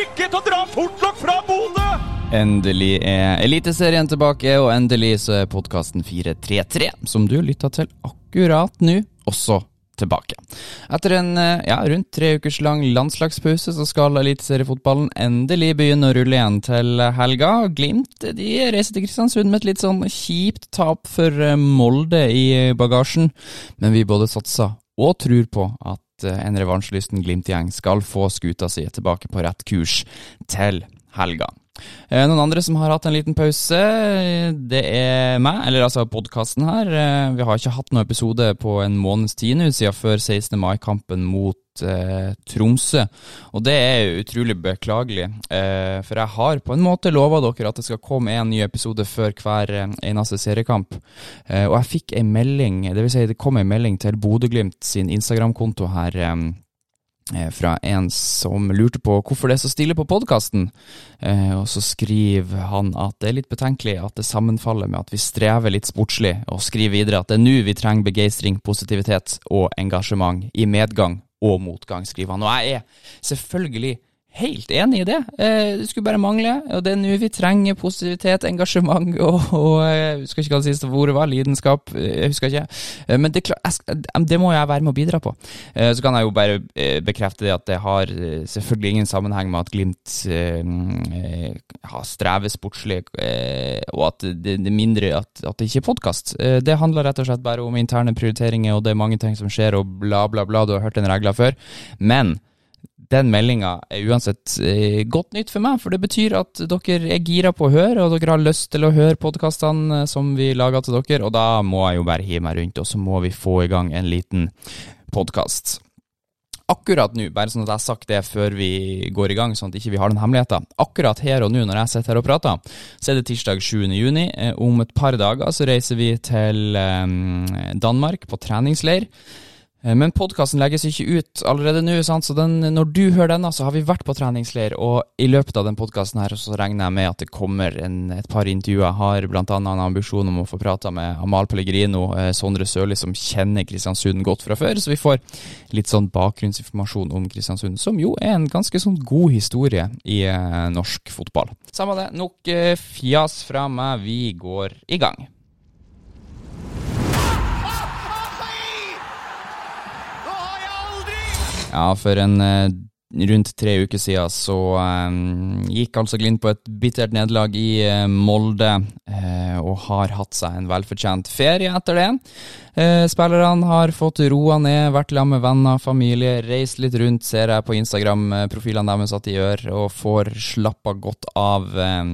ikke til å dra fortlokk fra Bodø! Endelig er Eliteserien tilbake, og endelig så er podkasten 433, som du lytta til akkurat nå, også tilbake. Etter en eh, ja, rundt tre ukers lang landslagspause så skal eliteseriefotballen endelig begynne å rulle igjen til helga. Glimt de reiser til Kristiansund med et litt sånn kjipt tap for eh, Molde i bagasjen, men vi både satser og tror på at eh, en revansjelysten Glimt-gjeng skal få skuta si tilbake på rett kurs til helga. Eh, Noen andre som har hatt en liten pause, eh, det er meg, eller altså podkasten her. Vi har ikke hatt noen episode på en måneds tid nå, siden før 16. mai-kampen mot eh, Tromsø. Og det er utrolig beklagelig, eh, for jeg har på en måte lova dere at det skal komme en ny episode før hver eh, eneste seriekamp. Eh, og jeg fikk ei melding, vil si det kom ei melding til Bodø-Glimt sin Instagram-konto her. Eh, eh, fra en som lurte på hvorfor det er så stille på podkasten. Og så skriver han at det er litt betenkelig at det sammenfaller med at vi strever litt sportslig, og skriver videre at det er nå vi trenger begeistring, positivitet og engasjement. I medgang og motgang, skriver han. Og jeg er selvfølgelig helt enig i det. Eh, det skulle bare mangle. Og det er nå vi trenger positivitet, engasjement og, og jeg husker ikke hva det siste ordet var, lidenskap. eh, Jeg husker ikke. Eh, Men det, det må jeg være med å bidra på. Eh, Så kan jeg jo bare eh, bekrefte det at det har eh, selvfølgelig ingen sammenheng med at Glimt eh, eh, har strever sportslig, eh, og at det er mindre at, at det ikke er podkast. Det handler rett og slett bare om interne prioriteringer, og det er mange ting som skjer, og bla, bla, bla. Du har hørt den regla før. Men den meldinga er uansett eh, godt nytt for meg, for det betyr at dere er gira på å høre, og dere har lyst til å høre podkastene som vi lager til dere, og da må jeg jo bare hive meg rundt, og så må vi få i gang en liten podkast. Akkurat nå, bare sånn at jeg har sagt det før vi går i gang, sånn at ikke vi har den hemmeligheten. Akkurat her og nå når jeg sitter her og prater, så er det tirsdag 7. juni. Eh, Om et par dager så reiser vi til eh, Danmark på treningsleir. Eh, Men podkasten legges ikke ut allerede nå, sant? så den, når du hører denne, så har vi vært på treningsleir, og i løpet av den podkasten her så regner jeg med at det kommer en, et par intervjuer. Jeg har annet en ambisjon om å få prata med Amal Pellegrino, eh, Sondre Sørli, som kjenner Kristiansund godt fra før, så vi får litt sånn bakgrunnsinformasjon om Kristiansund, som jo er en ganske sånn god historie i eh, norsk fotball. Samme det, nok fjas fra meg, vi går i gang. Ja, for en eh, rundt tre uker siden så eh, gikk altså Glimt på et bittert nederlag i uh, Molde, uh, og har hatt seg en velfortjent ferie etter det. Eh, spillerne har fått roa ned, vært sammen med venner, familie, reist litt rundt, ser jeg på Instagram-profilene deres at de gjør, og får slappa godt av. Eh,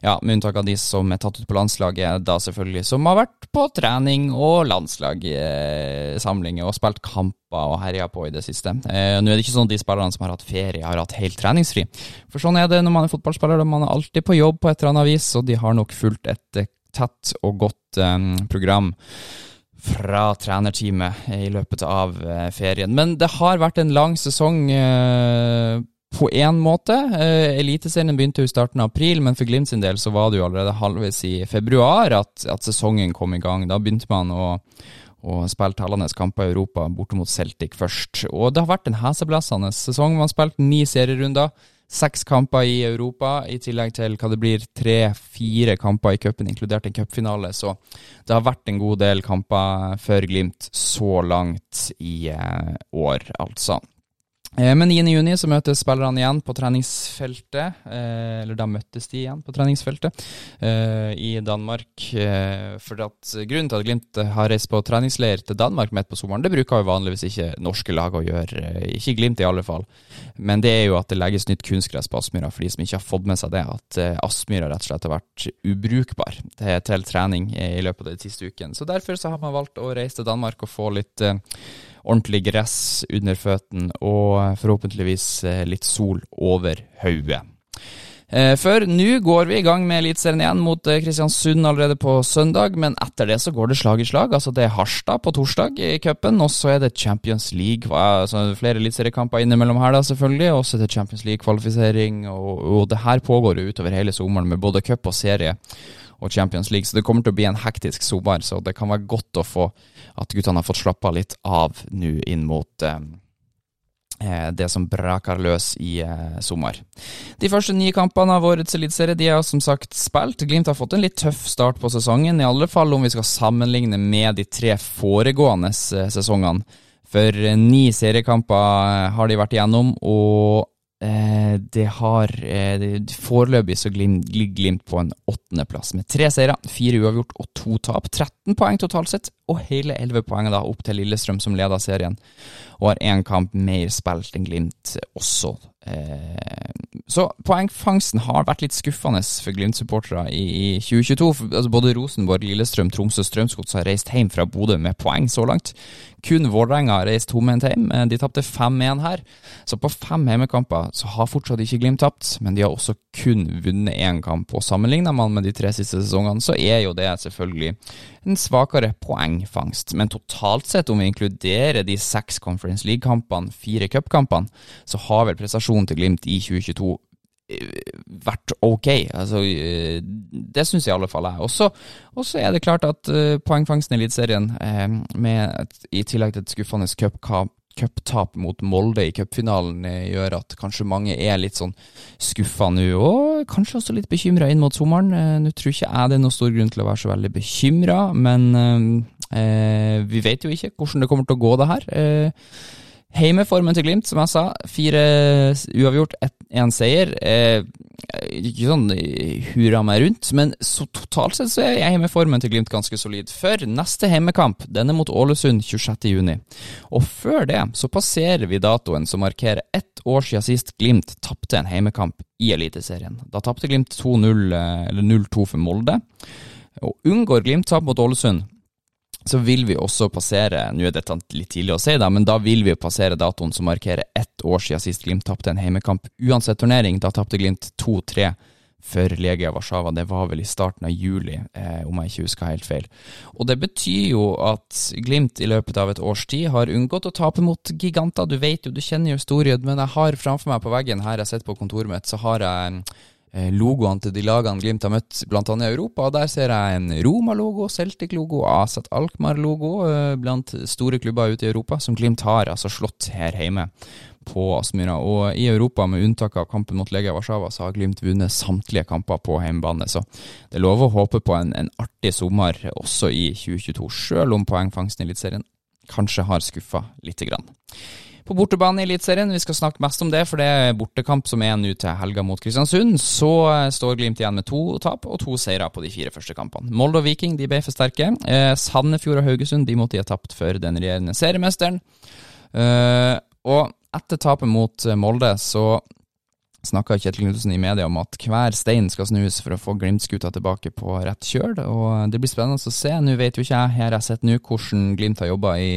ja, med unntak av de som er tatt ut på landslaget, da selvfølgelig, som har vært på trening og landslagssamlinger og spilt kamper og herja på i det siste. Eh, nå er det ikke sånn at de spillerne som har hatt ferie, har hatt helt treningsfri. For sånn er det når man er fotballspiller, man er alltid på jobb på et eller annet vis, og de har nok fulgt et eh, tett og godt eh, program fra trenerteamet i løpet av eh, ferien. Men det har vært en lang sesong eh, på én måte. Eh, Eliteserien begynte jo i starten av april, men for Glimt sin del så var det jo allerede halvveis i februar at, at sesongen kom i gang. Da begynte man å, og spille tallende kamper i Europa borte mot Celtic først. Og det har vært en heseblæsende sesong. Man har spilt ni serierunder. Seks kamper i Europa, i tillegg til hva det blir tre-fire kamper i cupen, inkludert en cupfinale. Så det har vært en god del kamper for Glimt så langt i eh, år, altså. Eh, Men 9. juni så møtes spillerne igjen på treningsfeltet. eh, Eller da møttes de igjen på treningsfeltet eh, i Danmark. For at grunnen til at Glimt har reist på treningsleir til Danmark midt på sommeren, det bruker jo vanligvis ikke norske lag å gjøre. Ikke Glimt i alle fall. Men det er jo at det legges nytt kunstgress på Aspmyra, for de som ikke har fått med seg det. At Aspmyra rett og slett har vært ubrukbar til, trening i løpet av de siste ukene. Så derfor så har man valgt å reise til Danmark og få litt ordentlig gress under føttene og forhåpentligvis litt sol over hodet. Eh, for nå går vi i gang med Eliteserien igjen mot eh, Kristiansund allerede på søndag, men etter det så går det slag i slag. Altså Det er Harstad på torsdag i cupen, og så er det Champions League. Altså flere eliteseriekamper innimellom her, da selvfølgelig. Og så er det Champions League-kvalifisering, og, og, det her pågår jo utover hele sommeren med både cup og serie og Champions League, så det kommer til å bli en hektisk sommer. Så det kan være godt å få at guttene har fått slappa litt av nå inn mot eh, Eh, det som braker løs i eh, sommer. De første ni kampene av årets eliteserie er som sagt spilt. Glimt har fått en litt tøff start på sesongen, i alle fall om vi skal sammenligne med de tre foregående sesongene. For eh, ni seriekamper har de vært igjennom, og det har eh, Foreløpig så ligger Glimt på en åttendeplass, med tre seire, fire uavgjort og to tap. 13 poeng totalt sett, og hele 11 poeng da opp til Lillestrøm, som leder serien, og har én kamp mer spilt enn Glimt også. Eh, så poengfangsten har vært litt skuffende for Glimt-supportere i, i, 2022. Altså både Rosenborg, Lillestrøm, Tromsø og Strømsgods har reist hjem fra Bodø med poeng så langt. Kun Vålerenga reiste reist tomhendt hjem. Eh, de tapte 5-1 her. Så på fem hjemmekamper så har fortsatt ikke Glimt tapt, men de har også kun vunnet én kamp. Og sammenligner man med de tre siste sesongene, så er jo det selvfølgelig en svakere poengfangst. Men totalt sett, om vi inkluderer de seks Conference League-kampene, fire cupkampene, så har vel prestasjonen til Glimt i 2022 eh, vært ok. Altså, eh, det syns i alle fall jeg. Og så er det klart at uh, poengfangsten i Eliteserien, i tillegg til et skuffende cuptap mot Molde i cupfinalen, gjør at kanskje mange er litt sånn skuffa nå, og kanskje også litt bekymra inn mot sommeren. nå tror ikke jeg det er noen stor grunn til å være så veldig bekymra, men vi vet jo ikke hvordan det kommer til å gå, det her. Heimeformen til Glimt, som jeg sa. Fire uavgjort, én seier. Eh, ikke sånn hurra meg rundt, men totalt sett så er heimeformen til Glimt ganske solid. For neste heimekamp, den er mot Ålesund 26.6. Og før det så passerer vi datoen som markerer ett år siden sist Glimt tapte en heimekamp i Eliteserien. Da tapte Glimt 2-0, eh, eller 0-2 for Molde. Og unngår Glimt tap mot Ålesund så vil vi også passere Nå er dette litt tidlig å si, da, men da vil vi passere datoen som markerer ett år siden sist Glimt tapte en heimekamp uansett turnering. Da tapte Glimt 2-3 for Legia Warszawa. Det var vel i starten av juli, eh, om jeg ikke husker helt feil. Og det betyr jo at Glimt i løpet av et års tid har unngått å tape mot giganter. Du vet jo, du kjenner jo historien, men jeg har framfor meg på veggen her jeg sitter på kontoret mitt, så har jeg logoene til de lagene Glimt har møtt, bl.a. i Europa. og Der ser jeg en Roma-logo, Celtic-logo, Asat Alkmaar-logo eh, blant store klubber ute i Europa, som Glimt har altså slått her hjemme på Aspmyra. Og i Europa, med unntak av kampen mot Legia Warszawa, så har Glimt vunnet samtlige kamper på hjemmebane. Så det er lov å håpe på en, en artig sommer også i 2022, sjøl om poengfangsten i Eliteserien kanskje har skuffa lite grann på bortebane i Eliteserien. Vi skal snakke mest om det, for det er bortekamp som er nå til helga mot Kristiansund. Så eh, står Glimt igjen med to tap og to seire på de fire første kampene. Molde og Viking de ble for sterke. Eh, Sandefjord og Haugesund de måtte de ha tapt for den regjerende seriemesteren. Eh, og etter tapet mot Molde så snakka Kjetil Knutsen i media om at hver stein skal snus for å få Glimt-skuta tilbake på rett kjøl. og Det blir spennende å se. Nå vet jo ikke jeg, her jeg sett nå, hvordan Glimt har jobba i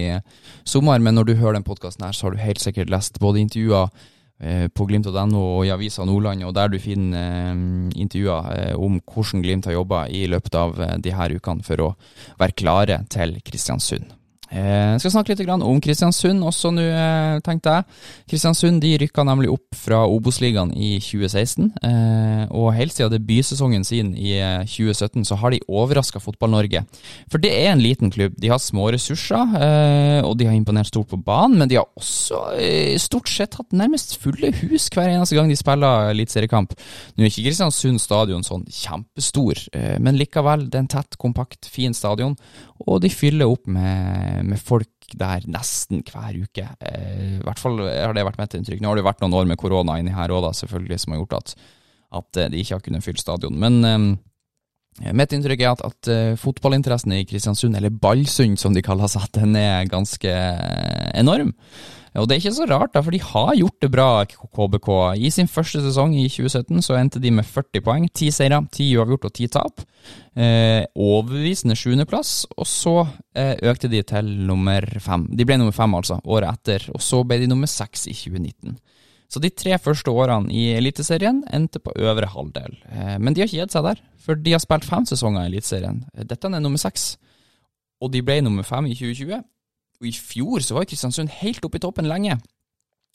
sommer, men når du hører den podkasten her, så har du helt sikkert lest både intervjuer eh, på glimt.no og i Avisa Nordland, og der du finner eh, intervjuer eh, om hvordan Glimt har jobba i løpet av de her ukene for å være klare til Kristiansund. Eh, jeg skal snakke litt om Kristiansund også nå, eh, tenkte jeg. Kristiansund de rykka nemlig opp fra Obos-ligaen i 2016. Eh, og helt siden debutsesongen sin i 2017 så har de overraska Fotball-Norge. For det er en liten klubb. De har små ressurser, og de har imponert stort på banen. Men de har også stort sett hatt nærmest fulle hus hver eneste gang de spiller eliteseriekamp. Nå er ikke Kristiansund stadion sånn kjempestor, men likevel, det er en tett, kompakt, fin stadion. Og de fyller opp med med folk der nesten hver uke. Eh, I hvert fall har det vært mitt inntrykk. Nå har det vært noen år med korona inni her òg, selvfølgelig, som har gjort at, at, de ikke har kunnet fylle stadion. Men, Mitt inntrykk er at, at uh, fotballinteressen i Kristiansund, eller Ballsund som de kaller seg, den er ganske enorm. Og det er ikke så rart, da, for de har gjort det bra, KBK. I sin første sesong i 2017 så endte de med 40 poeng. Ti seire, ti uavgjort og ti tap. Eh, overbevisende sjuendeplass, og så eh, økte de til nummer fem. De ble nummer fem, altså, året etter, og så ble de nummer seks i 2019. Så de tre første årene i Eliteserien endte på øvre halvdel. Eh, men de har ikke gitt seg der, for de har spilt fem sesonger i Eliteserien. Dette er nummer seks, og de ble nummer fem i 2020. I fjor så var Kristiansund helt oppe i toppen lenge.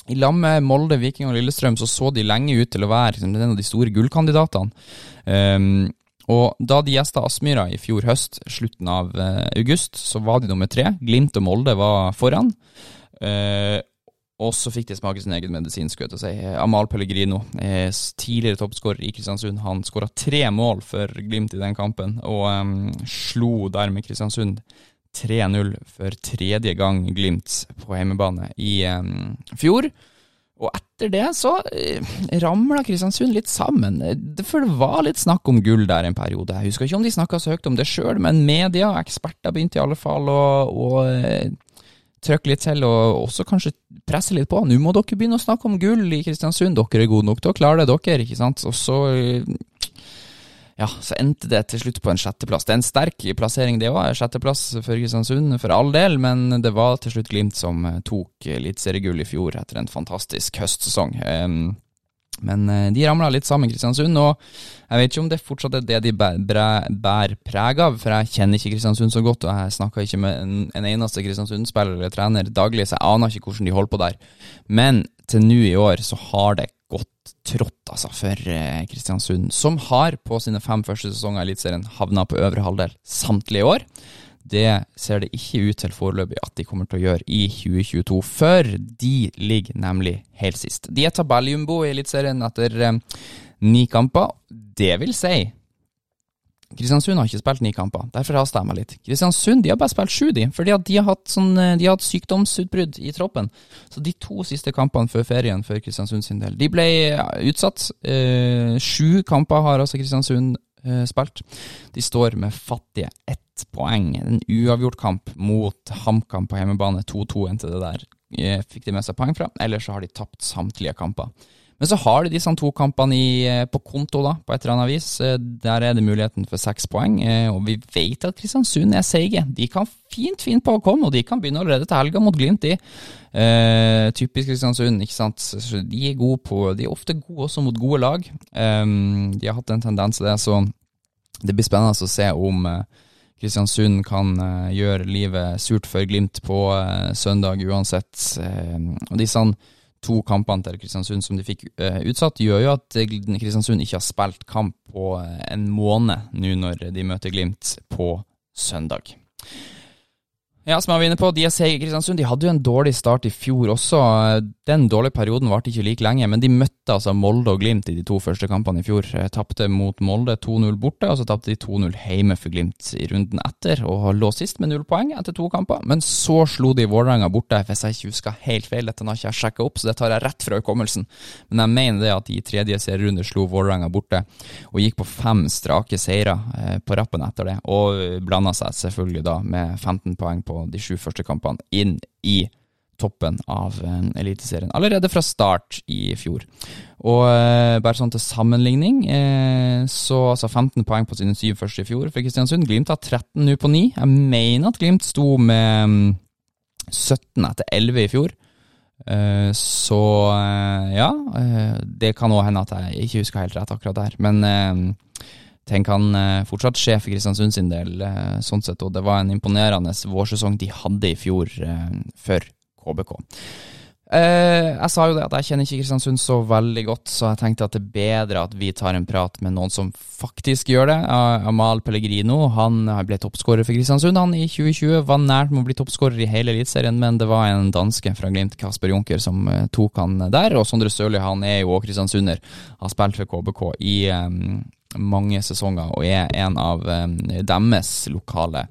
I lag med Molde, Viking og Lillestrøm så så de lenge ut til å være liksom, en av de store gullkandidatene. Um, og da de gjesta Aspmyra i fjor høst, slutten av uh, august, så var de nummer tre. Glimt og Molde var foran. Uh, og så fikk de smake sin egen medisin, skulle jeg til å si. Amal Pellegrino, eh, tidligere toppskårer i Kristiansund, han skåra tre mål for Glimt i den kampen, og um, slo dermed Kristiansund 3-0 for tredje gang Glimt på hjemmebane i fjor. Og etter det så uh, ramla Kristiansund litt sammen. For det var litt snakk om gull der en periode. Jeg husker ikke om de snakka så høyt om det sjøl, men media og eksperter begynte i alle fall å, å uh, trykke litt til, og også kanskje presse litt på. Nå må dere begynne å snakke om gull i Kristiansund. Dere er gode nok til å klare det, dere. ikke sant? Og så uh, ja, så endte det til slutt på en sjetteplass. Det er en sterk plassering, det òg. Sjetteplass for Kristiansund, for all del, men det var til slutt Glimt som eh, tok eliteseriegull i fjor etter en fantastisk høstsesong. Men eh, de ramla litt sammen, Kristiansund, og jeg vet ikke om det fortsatt er det de bærer preg av, for jeg kjenner ikke Kristiansund så godt, og jeg snakker ikke med en, eneste Kristiansund-spiller eller trener daglig, så jeg aner ikke hvordan de holder på der. Men til nå i år så har det godt trått altså, for eh, Kristiansund, som har på sine fem første sesonger i Eliteserien havna på øvre halvdel samtlige år. Det ser det ikke ut til foreløpig at de kommer til å gjøre i 2022, for de ligger nemlig helt sist. De er tabelljumbo i Eliteserien etter eh, ni kamper. Det vil si Kristiansund har ikke spilt ni kamper, derfor haster jeg meg litt. Kristiansund de har bare spilt sju, de, fordi de har hatt, sånn, eh, de har hatt sykdomsutbrudd i troppen. Så de to siste kampene før ferien for Kristiansund sin del, de ble utsatt. Eh, sju kamper har altså Kristiansund eh, spilt. De står med fattige ett poeng. En uavgjort kamp mot HamKam på hjemmebane, 2-2 endte det der. Fikk de med seg poeng fra, ellers så har de tapt samtlige kamper. Men så har de disse to kampene eh, på konto, da, på et eller annet vis. Eh, der er det muligheten for seks poeng. Eh, og vi vet at Kristiansund er seige. De kan fint fint på å komme, og de kan begynne allerede til helga mot Glimt, de. Eh, typisk Kristiansund, ikke sant. De er, gode på, de er ofte gode også mot gode lag. Eh, de har hatt en tendens til det, så det blir spennende å se om Kristiansund kan gjøre livet surt for Glimt på søndag uansett. og de sånn to kampene til Kristiansund som de fikk uh, utsatt, gjør jo at Kristiansund ikke har spilt kamp på uh, en måned nå når de møter Glimt på søndag. Ja, som jeg var inne på, seige Kristiansund. De hadde jo en dårlig start i fjor også. Den dårlige perioden varte ikke like lenge, men de møtte altså Molde og Glimt i de to første kampene i fjor. Tapte mot Molde 2-0 borte, og så tapte de 2-0 hjemme for Glimt i runden etter, og lå sist med null poeng etter to kamper. Men så slo de Vålerenga borte, hvis jeg ikke husker helt feil. Dette har ikke jeg sjekka opp, så det tar jeg rett fra hukommelsen. Men jeg mener det at de i tredje serierunde slo Vålerenga borte, og gikk på fem strake seire eh, på rappen etter det, og blanda seg selvfølgelig da med 15 poeng på de sju første kampene inn i toppen av uh, Eliteserien allerede fra start i fjor. Og uh, bare sånn til sammenligning, uh, så altså 15 poeng på sine syv første i fjor for Kristiansund. Glimt har 13 nå på 9. Jeg mener at Glimt sto med um, mm, 17 etter 11 i fjor. Uh, så ja, det kan òg hende at jeg ikke husker helt rett akkurat der. Men ting han eh, fortsatt sjef for Kristiansund sin del, eh, sånn sett, og det var en imponerende vårsesong de hadde i fjor eh, for KBK. jeg sa jo det at jeg kjenner ikke Kristiansund så veldig godt, så jeg tenkte at det er bedre at vi tar en prat med noen som faktisk gjør det. Amal Pellegrino han ble toppskårer for Kristiansund han i 2020. Var nært med å bli toppskårer i hele Eliteserien, men det var en danske fra Glimt, Kasper Junker, som tok han der. Og Sondre Sørli han er jo òg kristiansunder, har spilt for KBK i mange sesonger og er en av um, deres lokale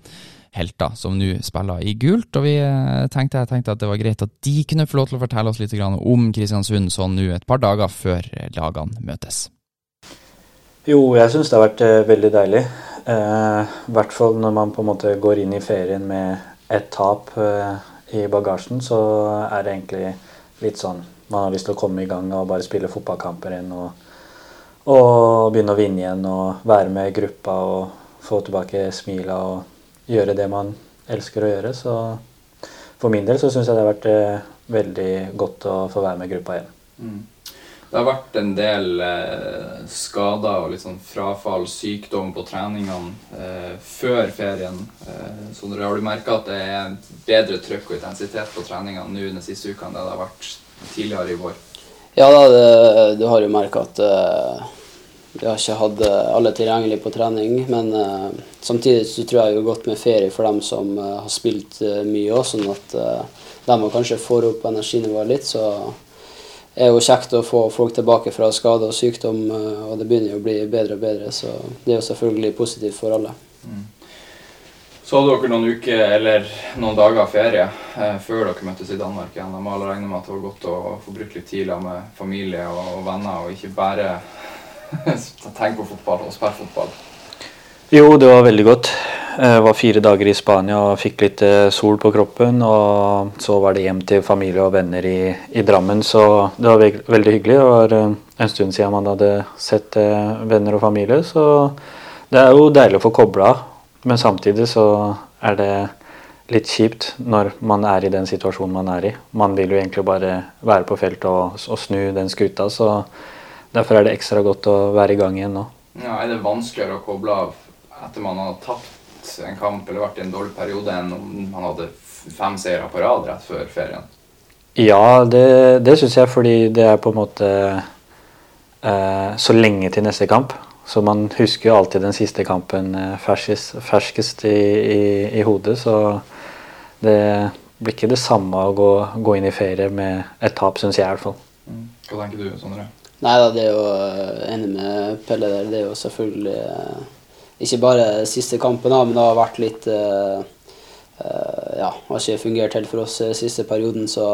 helter, som nå spiller i gult. Og vi uh, tenkte, tenkte at det var greit at de kunne få lov til å fortelle oss litt om Kristiansund sånn nå et par dager før lagene møtes. Jo, jeg syns det har vært veldig deilig. Eh, hvert fall når man på en måte går inn i ferien med ett tap eh, i bagasjen, så er det egentlig litt sånn Man har lyst til å komme i gang og bare spille fotballkamper igjen og, og begynne å vinne igjen og være med i gruppa og få tilbake smila og gjøre det man elsker å gjøre. Så for min del så syns jeg det har vært eh, veldig godt å få være med i gruppa igjen. Mm. Det har vært en del eh, skader og litt sånn frafall, sykdom på treningene eh, før ferien. Eh, så har du merka at det er bedre trøkk og intensitet på treningene nå den siste uka enn det det har vært tidligere i vår? Ja da, det, du har jo merka at uh, vi har ikke hatt alle tilgjengelig på trening. Men uh, samtidig så tror jeg det er godt med ferie for dem som uh, har spilt mye òg, sånn at de kanskje får opp energinivået litt. så er jo kjekt å få folk tilbake fra skade og sykdom, eh, og det begynner jo å bli bedre og bedre. Så det er jo selvfølgelig positivt for alle. Mm. Så hadde dere noen uker eller noen dager ferie eh, før dere møttes i Danmark igjen. Må alle regne med at det var godt å få brukt litt tid med familie og, og, venner, og ikke bare tenke på fotball og spille fotball. Jo, det var veldig godt. Jeg var fire dager i Spania og fikk litt eh, sol på kroppen. Og så var det hjem til familie og venner i, i Drammen, så det var veldig hyggelig. Det var eh, en stund siden man hadde sett eh, venner og familie, så det er jo deilig å få kobla av. Men samtidig så er det litt kjipt når man er i den situasjonen man er i. Man vil jo egentlig bare være på feltet og, og snu den skuta, så derfor er det ekstra godt å være i gang igjen nå. Ja, Er det vanskeligere å koble av etter man har tapt en kamp eller vært i en dårlig periode enn om man hadde fem seire på rad rett før ferien? Ja, det, det syns jeg, fordi det er på en måte eh, så lenge til neste kamp. Så man husker jo alltid den siste kampen eh, ferskest, ferskest i, i, i, hodet. Så det blir ikke det samme å gå, gå inn i ferie med et tap, syns jeg i hvert fall. Mm. Hva tenker du, Sondre? Nei da, det er jo eh, enig med Pelle der. Det er jo selvfølgelig eh, ikke bare siste kampen, da, men det har vært litt uh, uh, Ja, har ikke fungert helt for oss siste perioden, så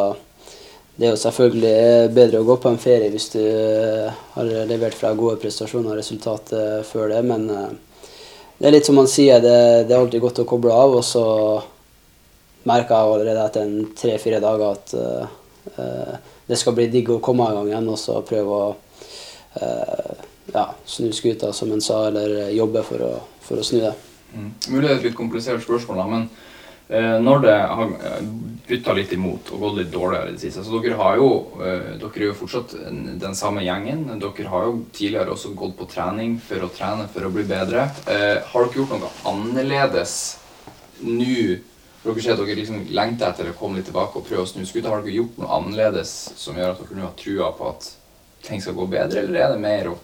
det er jo selvfølgelig bedre å gå på en ferie hvis du har levert fra gode prestasjoner og resultater før det, men det er litt som man sier, det, det, er alltid godt å koble av. Og så merka jeg allerede etter tre-fire dager at uh, det skal bli digg å komme i gang igjen og prøve å ja, snu skuta, som en sa, eller jobbe for å, for å snu det. Mm. Mulig det er et litt komplisert spørsmål, da, men eh, når det har eh, bytta litt imot og gått litt dårligere i det siste så Dere har jo eh, dere er jo fortsatt den samme gjengen. Dere har jo tidligere også gått på trening for å trene for å bli bedre. Eh, har dere gjort noe annerledes nå? Dere sier at dere liksom lengter etter å komme litt tilbake og prøve å snu skuddet. Har dere gjort noe annerledes som gjør at dere nå har trua på at ting skal gå bedre, eller er det mer å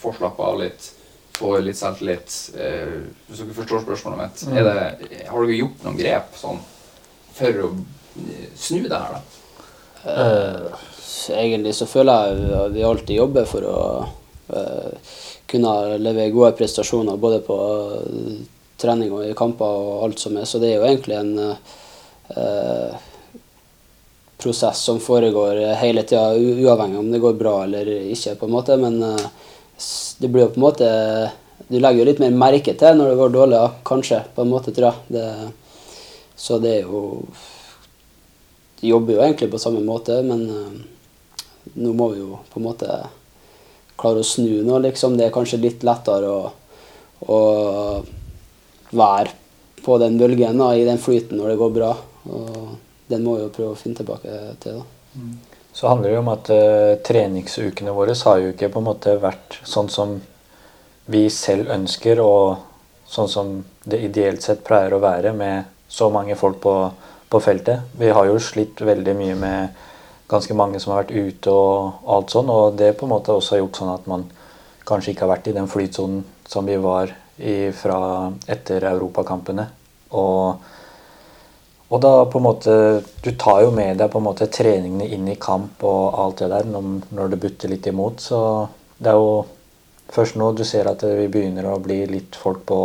få slappe av litt, få litt selvtillit. Eh, hvis dere forstår spørsmålet mitt, mm. det, har dere gjort noen grep sånn, for å snu det her, da? Uh, egentlig så føler jeg at vi alltid jobber for å uh, kunne levere gode prestasjoner både på uh, trening og i kamper og alt som er. Så det er jo egentlig en prosess som foregår hele tida, uavhengig om det går bra eller ikke. på en måte, Men det blir jo på en måte Du legger jo litt mer merke til når det går dårlig, kanskje, på en måte, tror jeg. Det, så det er jo De jobber jo egentlig på samme måte, men uh, nå må vi jo på en måte klare å snu nå, liksom. Det er kanskje litt lettere å, å være på den bølgen, da, i den flyten, når det går bra. Og den må vi jo prøve å finne tilbake til. da. Mm. Så handler det jo om at uh, treningsukene våre har jo ikke på en måte vært sånn som vi selv ønsker, og sånn som det ideelt sett pleier å være med så mange folk på, på feltet. Vi har jo slitt veldig mye med ganske mange som har vært ute og alt sånn, og det på en måte også har gjort sånn at man kanskje ikke har vært i den flytsonen som vi var fra etter europakampene. Og og da på en måte Du tar jo med deg på en måte treningene inn i kamp og alt det der når, når det butter litt imot. Så det er jo først nå du ser at vi begynner å bli litt folk på,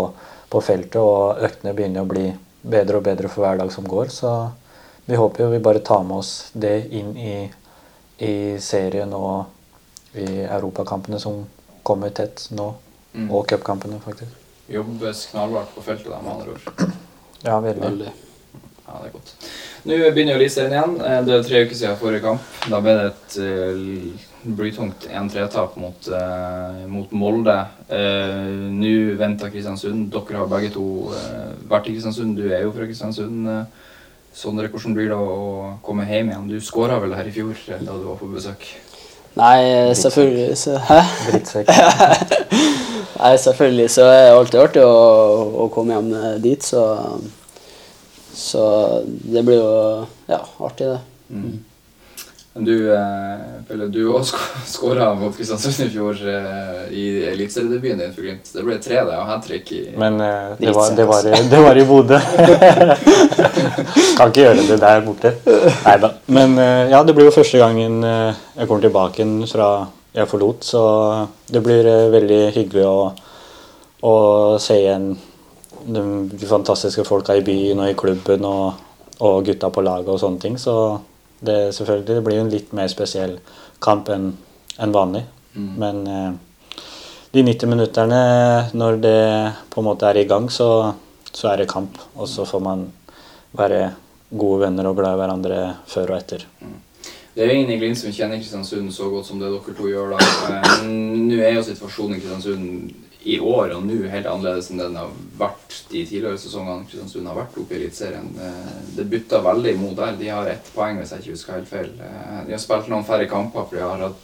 på feltet, og øktene begynner å bli bedre og bedre for hver dag som går. Så vi håper jo vi bare tar med oss det inn i, i serien og i europakampene som kommer tett nå. Mm. Og cupkampene, faktisk. Jobbes knallhardt på feltet, da, med andre ord. Ja, veldig. Veldig. Ja, det er godt. Nå begynner jo Eliteserien igjen. Eh, Det er tre uker siden forrige kamp. Da ble det et uh, blytungt 1-3-tap mot, uh, mot Molde. Uh, Nå venter Kristiansund. Dere har begge to vært i Kristiansund. Du er jo fra Kristiansund. Sondre, hvordan blir det å komme hjem igjen? Du skåra vel her i fjor da du var på besøk? Nei, selvfølgelig Hæ? Drittsekk. Nei, selvfølgelig så er det alltid artig å, å komme hjem eh, dit, så Så det blir jo ja, artig, det. Men Du, eh, Pelle, du også skåra mot Kristiansund i fjor eh, i eliteseriedebuten din for Glimt. Det ble tre, det, og hat trick i Men eh, det, var, det, var, i- det var i Bodø. kan ikke gjøre det der borte. Nei da. Men ja, det blir jo første gangen jeg kommer tilbake fra jeg forlot, så det blir eh, veldig hyggelig å, å se igjen de, de fantastiske folka i byen og i klubben og, og gutta på laget og sånne ting. Så det, selvfølgelig, det blir en litt mer spesiell kamp enn en vanlig. Men eh, de 90 minutterne, når det på en måte er i gang, så, så er det kamp. Og så får man være gode venner og glad i hverandre før og etter. Det er jo ingen i Glimt som kjenner Kristiansund så godt som det dere to gjør. da. Eh, Nå er jo situasjonen i Kristiansund i år og nå helt annerledes enn den har vært de tidligere sesongene Kristiansund har vært oppe i Eliteserien. Eh, Det butta veldig imot der. De har ett poeng, hvis jeg ikke husker helt feil. Eh, De har spilt noen færre kamper, for de har hatt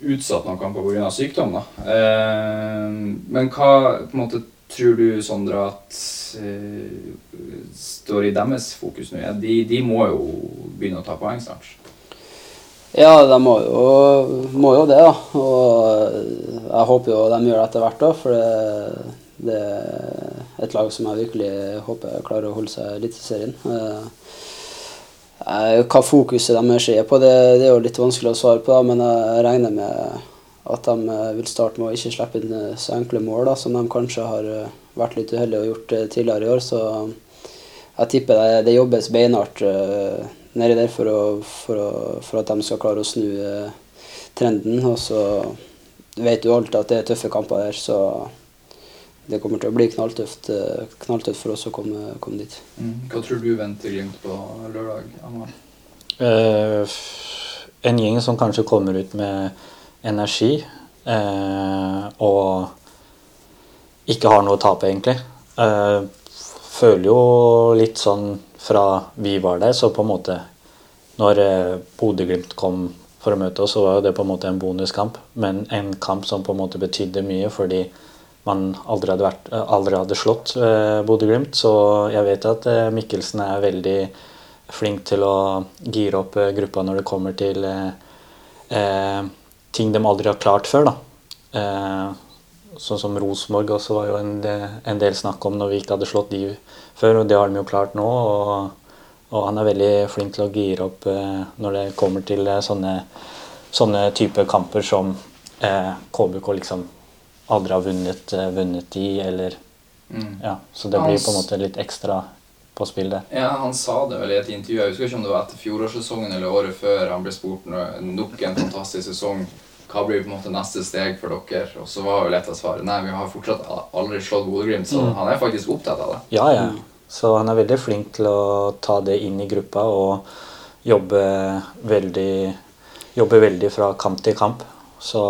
utsatt noen kamper pga. sykdom. da. Men hva på en måte tror du, Sondre, at står i deres fokus nå? De, de må jo begynne å ta poeng snart. Ja, de må jo, må jo det, da. Og jeg håper jo de gjør det etter hvert, da. For det, det er et lag som jeg virkelig håper klarer å holde seg litt i Eliteserien. Eh, Hva fokuset deres er på, det, det er jo litt vanskelig å svare på, da, men jeg regner med at de eh, vil starte med å ikke slippe inn eh, så enkle mål, da, som de kanskje har vært litt uheldige og gjort tidligere i år. Så jeg tipper det, det jobbes beinhardt nedi der for, å, for, å, for at de skal klare å snu eh, trenden. Og så vet du alltid at det er tøffe kamper der, så det kommer til å bli knalltøft, eh, knalltøft for oss å komme, komme dit. Hva tror du venter Glimt på lørdag? Eh, en gjeng som kanskje kommer ut med energi uh, og ikke har noe å tape, egentlig. Uh, føler jo litt sånn fra vi var der, så på en måte Når eh, Bodø-Glimt kom for å møte oss, så var det på en måte en bonuskamp, men en kamp som på en måte betydde mye fordi man aldri hadde, vært, eh, aldri hadde slått eh, Bodø-Glimt. Så jeg vet at Mikkelsen er veldig flink til å gire opp gruppa når det kommer til eh, ting de aldri har klart før. da. Eh, sånn som Rosenborg også var jo en, en del snakk om når vi ikke hadde slått de før, og det har de jo klart nå. og og han er veldig flink til å gire opp eh, når det kommer til eh, sånne, sånne type kamper som eh, KBK liksom aldri har vunnet, eh, vunnet i, eller Ja, så det blir på en måte litt ekstra på spill der. Ja, Han sa det vel i et intervju. Jeg husker ikke om det var etter fjorårssesongen eller året før han ble spurt nok en fantastisk sesong. Hva blir på en måte neste steg for dere? Og så var vel et av svare nei, vi har fortsatt aldri slått Bodø-Glimt. Så han er faktisk opptatt av det. Ja, ja. Så han er veldig flink til å ta det inn i gruppa og jobbe veldig, jobbe veldig fra kamp til kamp. Så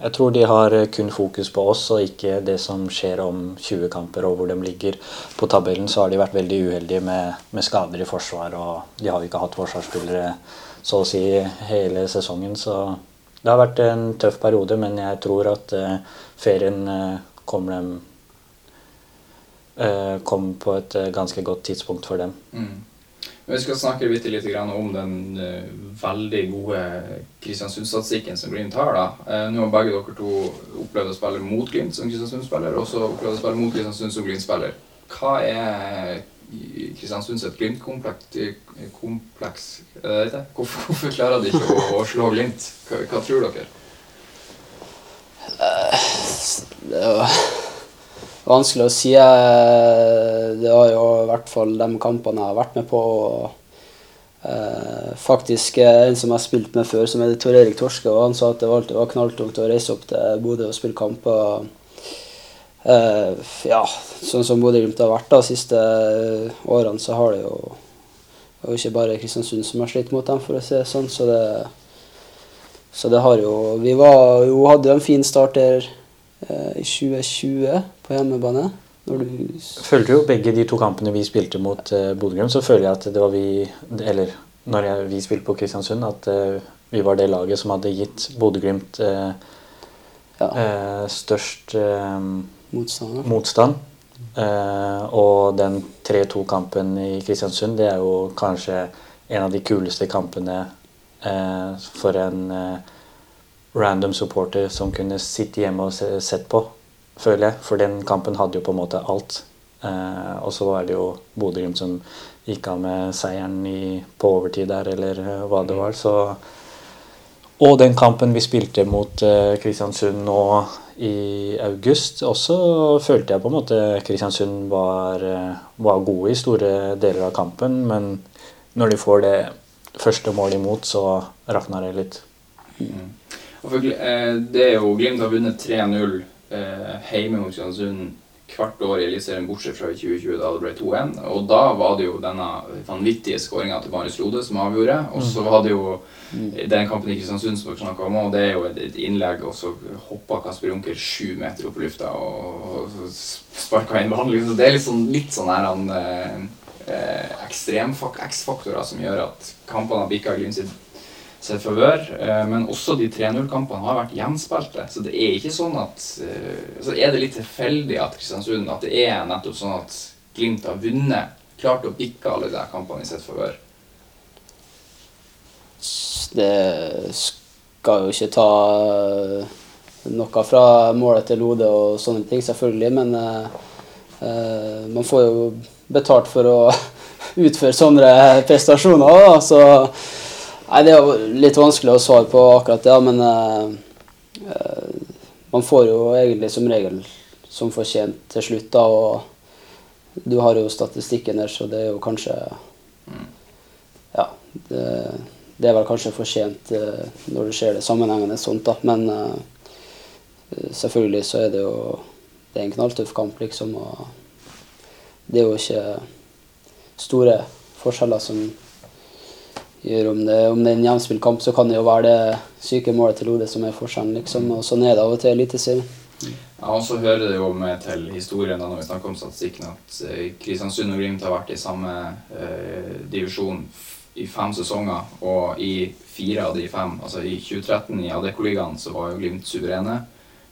jeg tror de har kun fokus på oss og ikke det som skjer om 20 kamper og hvor de ligger på tabellen. Så har de vært veldig uheldige med, med skader i forsvar, og de har jo ikke hatt forsvarsspillere så å si hele sesongen. Så det har vært en tøff periode, men jeg tror at eh, ferien eh, kommer dem eh, kom på et ganske godt tidspunkt for dem. Mm. Vi skal snakke litt, litt om den veldig gode Kristiansund-statistikken som Glimt har. da. Nå har begge dere to opplevd å spille mot Glimt som Kristiansund-spiller, og så opplevd å spille mot Kristiansund som Glimt-spiller. Hva er Kristiansund sitt Glimt-kompleks? Kompleks, er det det? Hvorfor, hvorfor klarer de ikke å, å slå Glimt? Hva, hva tror dere? Det er vanskelig å si. Det har jo i hvert fall de kampene jeg har vært med på. eh, faktisk eh, en som jeg har spilt med før, som heter Tor Erik Torske, og han sa at det alltid var knalltungt å reise opp til Bodø og spille kamper. Eh, ja, sånn som Bodø-Glimt har vært de siste eh, årene, så har det jo jo ikke bare Kristiansund som har slitt mot dem, for å si det sånn. Så det, så det har jo Vi var, jo, hadde jo en fin start der eh, i 2020 på hjemmebane. Når du Følte jo begge de to kampene vi spilte mot uh, Bodø-Glimt, så føler jeg at det var vi Eller når jeg, vi spilte på Kristiansund, at eh, vi var det laget som hadde gitt Bodø-Glimt eh, Ja, størst eh, motstander. motstand. Uh, og den 3-2-kampen i Kristiansund, det er jo kanskje en av de kuleste kampene uh, for en uh, random supporter som kunne sitte hjemme og se, sett på, føler jeg. For den kampen hadde jo på en måte alt. Eh, og så var det jo Bodø-Glimt som gikk av med seieren i, på overtid der, eller eh, hva det var. Så og den kampen vi spilte mot eh, Kristiansund nå i august, også følte jeg på en måte Kristiansund var, eh, var gode i store deler av kampen. Men når de får det første målet imot, så rakner det litt. Gl- eh, det er jo Glimt har vunnet 3-0 eh, hjemme mot Kristiansund hvert år i Eliteserien, bortsett fra i 2020, da det ble 2-1. Og da var det jo denne vanvittige skåringa til Marius Lode som avgjorde. Og så var det jo den kampen i Kristiansund som dere snakka om, og det er jo et, innlegg, og så hoppa Kasper Junker sju meter opp i lufta og, sparka inn ballen. liksom. Så det er litt sånn, litt sånn her han eh, eh, ekstremfak- X-faktorer som gjør at kampene har bikka Glimt sitt sitt favør. eh, Men også de 3-0-kampene har vært gjenspilte. Så det er ikke sånn at eh, Så er det litt tilfeldig at Kristiansund At det er nettopp sånn at Glimt har vunnet. Klart å bikke alle de kampene i sitt favør. Det skal jo ikke ta eh, noe fra målet til Lode og sånne ting, selvfølgelig, men eh, man får jo betalt for å utføre sånne prestasjoner. Da, så nei, det er jo litt vanskelig å svare på akkurat det, men eh, eh, man får jo egentlig som regel som fortjent til slutt, da, og du har jo statistikken der, så det er jo kanskje Ja. Det, det er vel kanskje fortjent uh, når du ser det sammenhengende sånt, da. Men uh, selvfølgelig så er det jo Det er en knalltøff kamp, liksom. Og det er jo ikke store forskjeller som gjør om det, om det er en jevnspilt så kan det jo være det syke målet til Lode som er forskjellen, liksom. Og sånn er det av og til i Eliteserien. Ja, og så hører det jo med til historien da når vi snakker om statistikken at eh, Kristiansund og Glimt har vært i samme eh, divisjon i fem sesonger, og i fire av de fem, altså i 2013 i Adeccoligaen, så var jo Glimt suverene.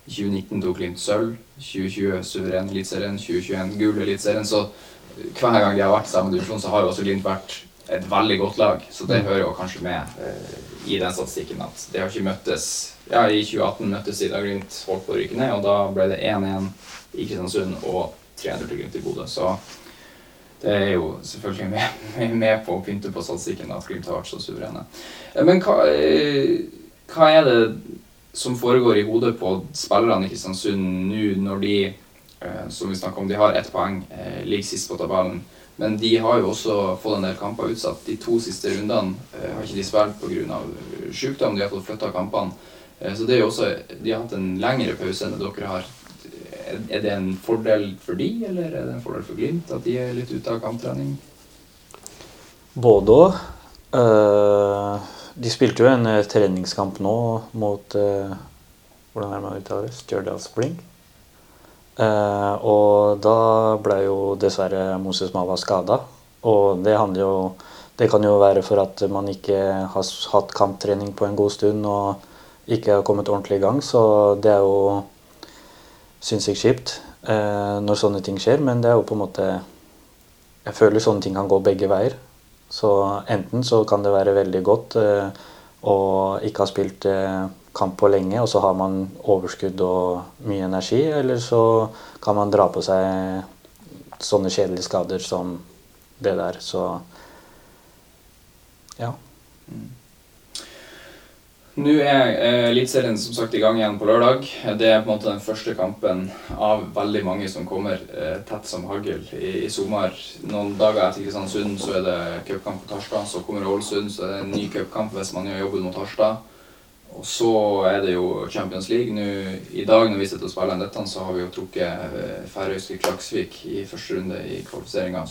I 2019 tok Glimt sølv, 2020 suveren Eliteserien, 2021 gul Eliteserien. Så eh, hver gang de har vært i samme divisjon, så har jo også Glimt vært et veldig godt lag. Så det hører jo kanskje med eh, i den statistikken at de har ikke møttes Ja, i 2018 møttes de da Glimt holdt på å ryke ned, og da ble det 1-1 i Kristiansund og 3-0 til Glimt i Bodø. Så det er jo selvfølgelig med, med, på å pynte på statistikken at Glimt har vært så suverene. Eh, Men hva, eh, hva er det som foregår i hodet på spillerne i Kristiansund nå når de, som vi snakker om, de har ett poeng, ligger sist på tabellen. Men de har jo også fått en del kamper utsatt. De to siste rundene eh, har ikke de spilt pga. sykdom. De har fått flytta kampene. Eh, så det er jo også, De har hatt en lengre pause enn dere har. Er- det en fordel for de, eller er det en fordel for Glimt at de er litt ute av kamptrening? Både òg. de spilte jo en eh, treningskamp nå mot eh, Hvordan er det man uttaler det? Stjørdalsblink. Eh, og da ble jo dessverre Moses Mava skada. Og det handler jo Det kan jo være for at man ikke har hatt kamptrening på en god stund og ikke har kommet ordentlig i gang, så det er jo sinnssykt kjipt eh, når sånne ting skjer, men det er jo på en måte Jeg føler sånne ting kan gå begge veier. Så enten så kan det være veldig godt eh, å ikke ha spilt eh, kamp på lenge, og så har man overskudd og mye energi, eller så kan man dra på seg sånne kjedelige skader som det der. Så ja. Nå er eh, Eliteserien som sagt i gang igjen på lørdag. Det er på en måte den første kampen av veldig mange som kommer eh, tett som hagl i, i sommer. Noen dager etter Kristiansund så er det cupkamp på Tarstad. Så kommer Ålesund, så er det en ny cupkamp hvis man gjør jobben mot Harstad. Og så er det jo Champions League. Nå, I dag når vi sitter og spiller inn dette, så har vi jo trukket eh, færøyske Klaksvik i første runde i kvalifiseringa.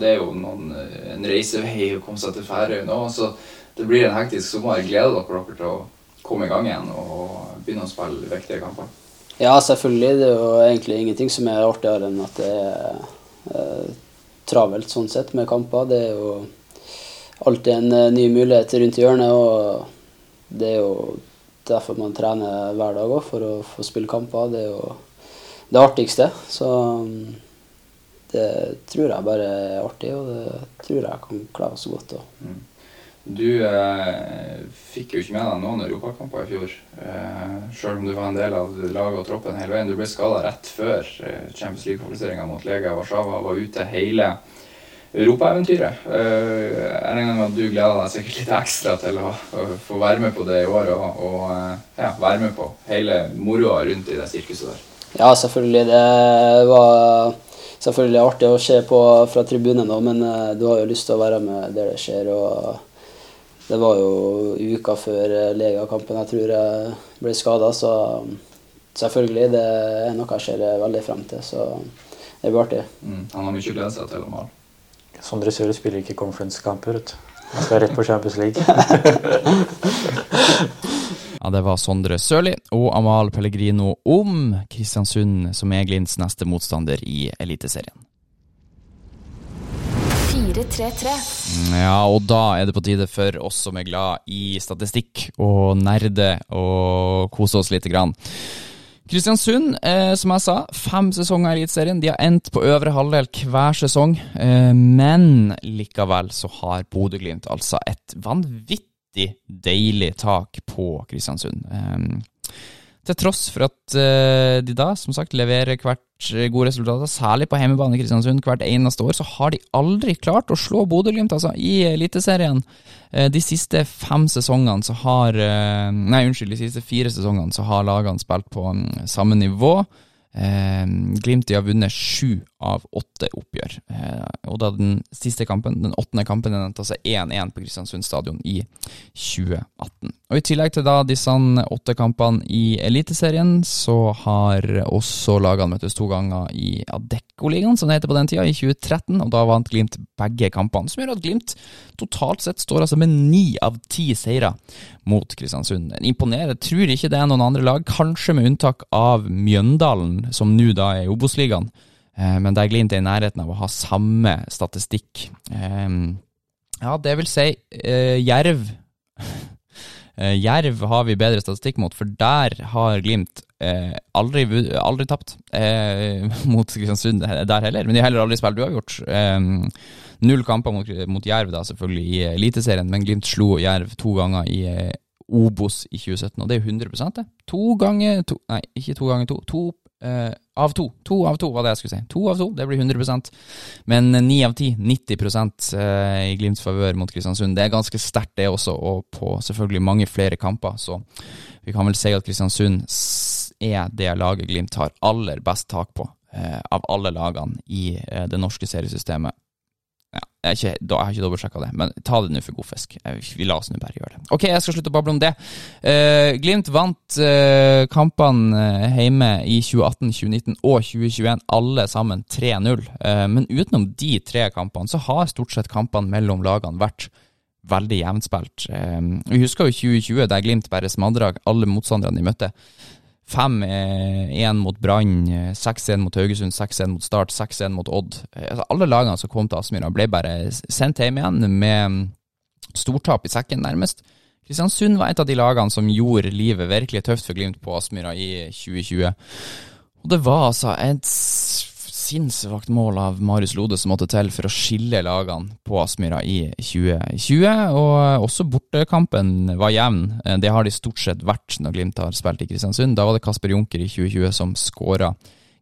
Det er jo noen, eh, en reisevei å komme seg til Færøyene nå. Så det blir en hektisk sommer. Gleder dere til å komme i gang igjen og begynne å spille viktige kamper? Ja, selvfølgelig. Det er jo egentlig ingenting som er artigere enn at det er eh, travelt sånn sett med kamper. Det er jo alltid en ny mulighet rundt hjørnet. og det er jo derfor man trener hver dag òg, for å få spille kamper. Det er jo det artigste. Så um, det tror jeg bare er artig, og det tror jeg kan klare så godt òg. Mm. Du eh, fikk jo ikke med deg noen europakamper i fjor, eh, sjøl om du var en del av laget og troppen hele veien. Du ble skada rett før eh, Champions League-kvalifiseringa mot Lega Warszawa var ute hele europaeventyret. Uh, en gang at du gleder deg sikkert litt ekstra til å, få være med på det i år og, og eh, ja, være med på hele moroa rundt i det sirkuset der. Ja, selvfølgelig. Det var selvfølgelig artig å se på fra tribunen, men eh, du har jo lyst til å være med der det skjer. og Det var jo uka før Lega-kampen jeg tror jeg ble skada, så selvfølgelig det er noe jeg ser veldig frem til. Så det blir artig. Mm. Han har mye å glede seg til å male. Sondre Sørli spiller ikke conference-kamper. Han skal rett på Champions League. ja, det var Sondre Sørli og Amal Pellegrino om Kristiansund, som er Glints neste motstander i Eliteserien. 4-3-3. Ja, og da er det på tide for oss som er glad i statistikk og nerde og kose oss lite grann. Kristiansund, eh, som jeg sa, fem sesonger i Eliteserien. De har endt på øvre halvdel hver sesong. Eh, men likevel så har Bodø-Glimt altså et vanvittig deilig tak på Kristiansund. Eh, til tross for at uh, de da, som sagt, leverer hvert eh, gode resultater, særlig på hjemmebane i Kristiansund hvert eneste år, så har de aldri klart å slå Bodø-Glimt altså, i Eliteserien. Uh, de siste fem sesongene så har Nei, unnskyld, de siste fire sesongene så har lagene spilt på um, samme nivå. Eh, Glimt har vunnet sju av åtte oppgjør. Eh, og da den siste kampen, den åttende kampen, den endte altså 1-1 på Kristiansund stadion i 2018. Og I tillegg til da disse åtte kampene i Eliteserien, så har også lagene møttes to ganger i Adeccoligaen, som det heter på den tida, i 2013. Og da vant Glimt begge kampene, som gjør at Glimt totalt sett står altså med ni av ti seire mot Kristiansund. En Imponerer. Tror ikke det er noen andre lag, kanskje med unntak av Mjøndalen, som nå da er Obos-ligaen. Eh, men der Glimt er i nærheten av å ha samme statistikk. Eh, ja, det vil si eh, Jerv. Jerv har vi bedre statistikk mot, for der har Glimt aldri, aldri tapt mot Kristiansund der heller. Men de har heller aldri spilt uavgjort. Null kamper mot, mot Jerv da selvfølgelig i Eliteserien, men Glimt slo Jerv to ganger i Obos i 2017, og det er jo 100 det. To ganger to, Nei, ikke to ganger to. To uh, av to. To av to var det jeg skulle si. To av to, det blir 100% Men ni av ti, 90 uh, i Glimts favør mot Kristiansund. Det er ganske sterkt, det også, og på selvfølgelig mange flere kamper. Så vi kan vel si at Kristiansund er det laget Glimt har aller best tak på uh, av alle lagene i det norske seriesystemet jeg, ikke, da, jeg har ikke dobbeltsjekka det, men ta det nå for god fisk. Vi la oss nå bare gjøre det. Ok, jeg skal slutte å bable om det. Uh, Glimt vant uh, kampene uh, hjemme i 2018, 2019 og 2021, alle sammen 3-0. men utenom de tre kampene, så har stort sett kampene mellom lagene vært veldig jevnspilt. vi husker jo 2020, der Glimt bare smadra alle motstanderne de møtte. 5-1 mot Brann, 6-1 mot Haugesund, 6-1 mot Start, 6-1 mot Odd. Altså, alle lagene som kom til Aspmyra, ble bare sendt hjem igjen med stortap i sekken, nærmest. Kristiansund var et av de lagene som gjorde livet virkelig tøft for Glimt på Aspmyra i 2020. Og det var altså et sinnssykt mål av Marius Lode som måtte til for å skille lagene på Aspmyra i 2020. Og også bortekampen var jevn. Det har de stort sett vært når Glimt har spilt i Kristiansund. Da var det Kasper Junker i 2020 som skåra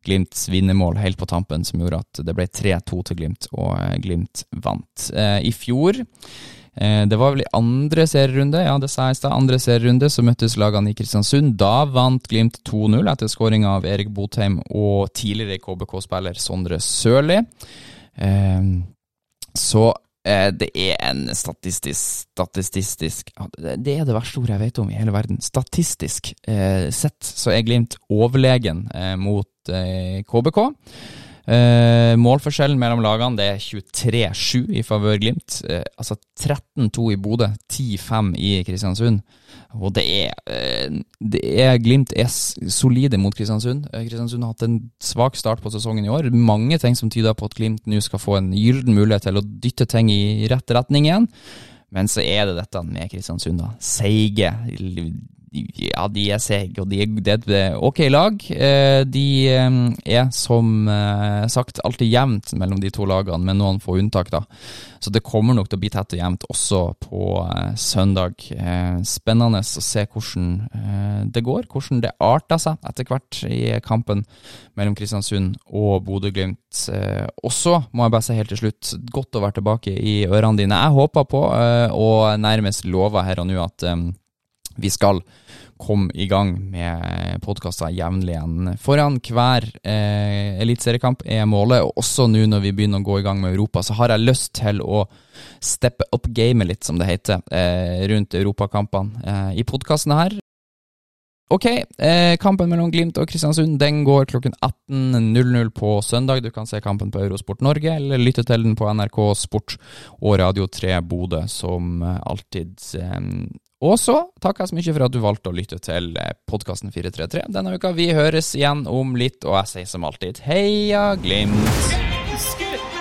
Glimts vinnermål helt på tampen, som gjorde at det ble 3-2 til Glimt, og Glimt vant. Eh, I fjor Eh, det var vel i andre serierunde, ja det sa jeg i stad, andre serierunde så møttes lagene i Kristiansund. Da vant Glimt 2-0 etter skåring av Erik Botheim og tidligere KBK-spiller Sondre Sørli. Eh, så Eh, det er en statistisk Statistisk Det er det verste ordet jeg vet om i hele verden. Statistisk eh, sett så er Glimt overlegen eh, mot eh, KBK. Eh, målforskjellen mellom lagene det er 23-7 i favør Glimt. Eh, altså 13-2 i Bodø, 10-5 i Kristiansund. Og det er, eh, det er Glimt er solide mot Kristiansund. Eh, Kristiansund har hatt en svak start på sesongen i år. Mange ting som tyder på at Glimt nå skal få en gyllen mulighet til å dytte ting i rett retning igjen. Men så er det dette med Kristiansund, da. Seige. Ja, de er seige, og de er, det er ok lag. Eh, De er som eh, sagt alltid jevnt mellom de to lagene, med noen få unntak, da. Så det kommer nok til å bli tett og jevnt også på eh, søndag. Spennende å se hvordan det går, hvordan det arter seg etter hvert i kampen mellom Kristiansund og Bodø-Glimt. Også, må jeg bare si helt til slutt, godt å være tilbake i ørene dine. Jeg håper på, og nærmest lover her og nå, at vi skal komme i gang med podkaster jevnlig igjen. Foran hver eh, eliteseriekamp er målet, og også nå når vi begynner å gå i gang med Europa, så har jeg lyst til å steppe up gamet litt, som det heter, eh, rundt europakampene eh, i podkastene her. Ok, eh, kampen mellom Glimt og Kristiansund den går klokken 18.00 på søndag. Du kan se kampen på Eurosport Norge, eller lytte til den på NRK Sport og Radio 3 Bodø, som eh, alltid. Eh, og så takker jeg så mye for at du valgte å lytte til podkasten 433 denne uka. Vi høres igjen om litt, og jeg sier som alltid heia Glimt! Elsker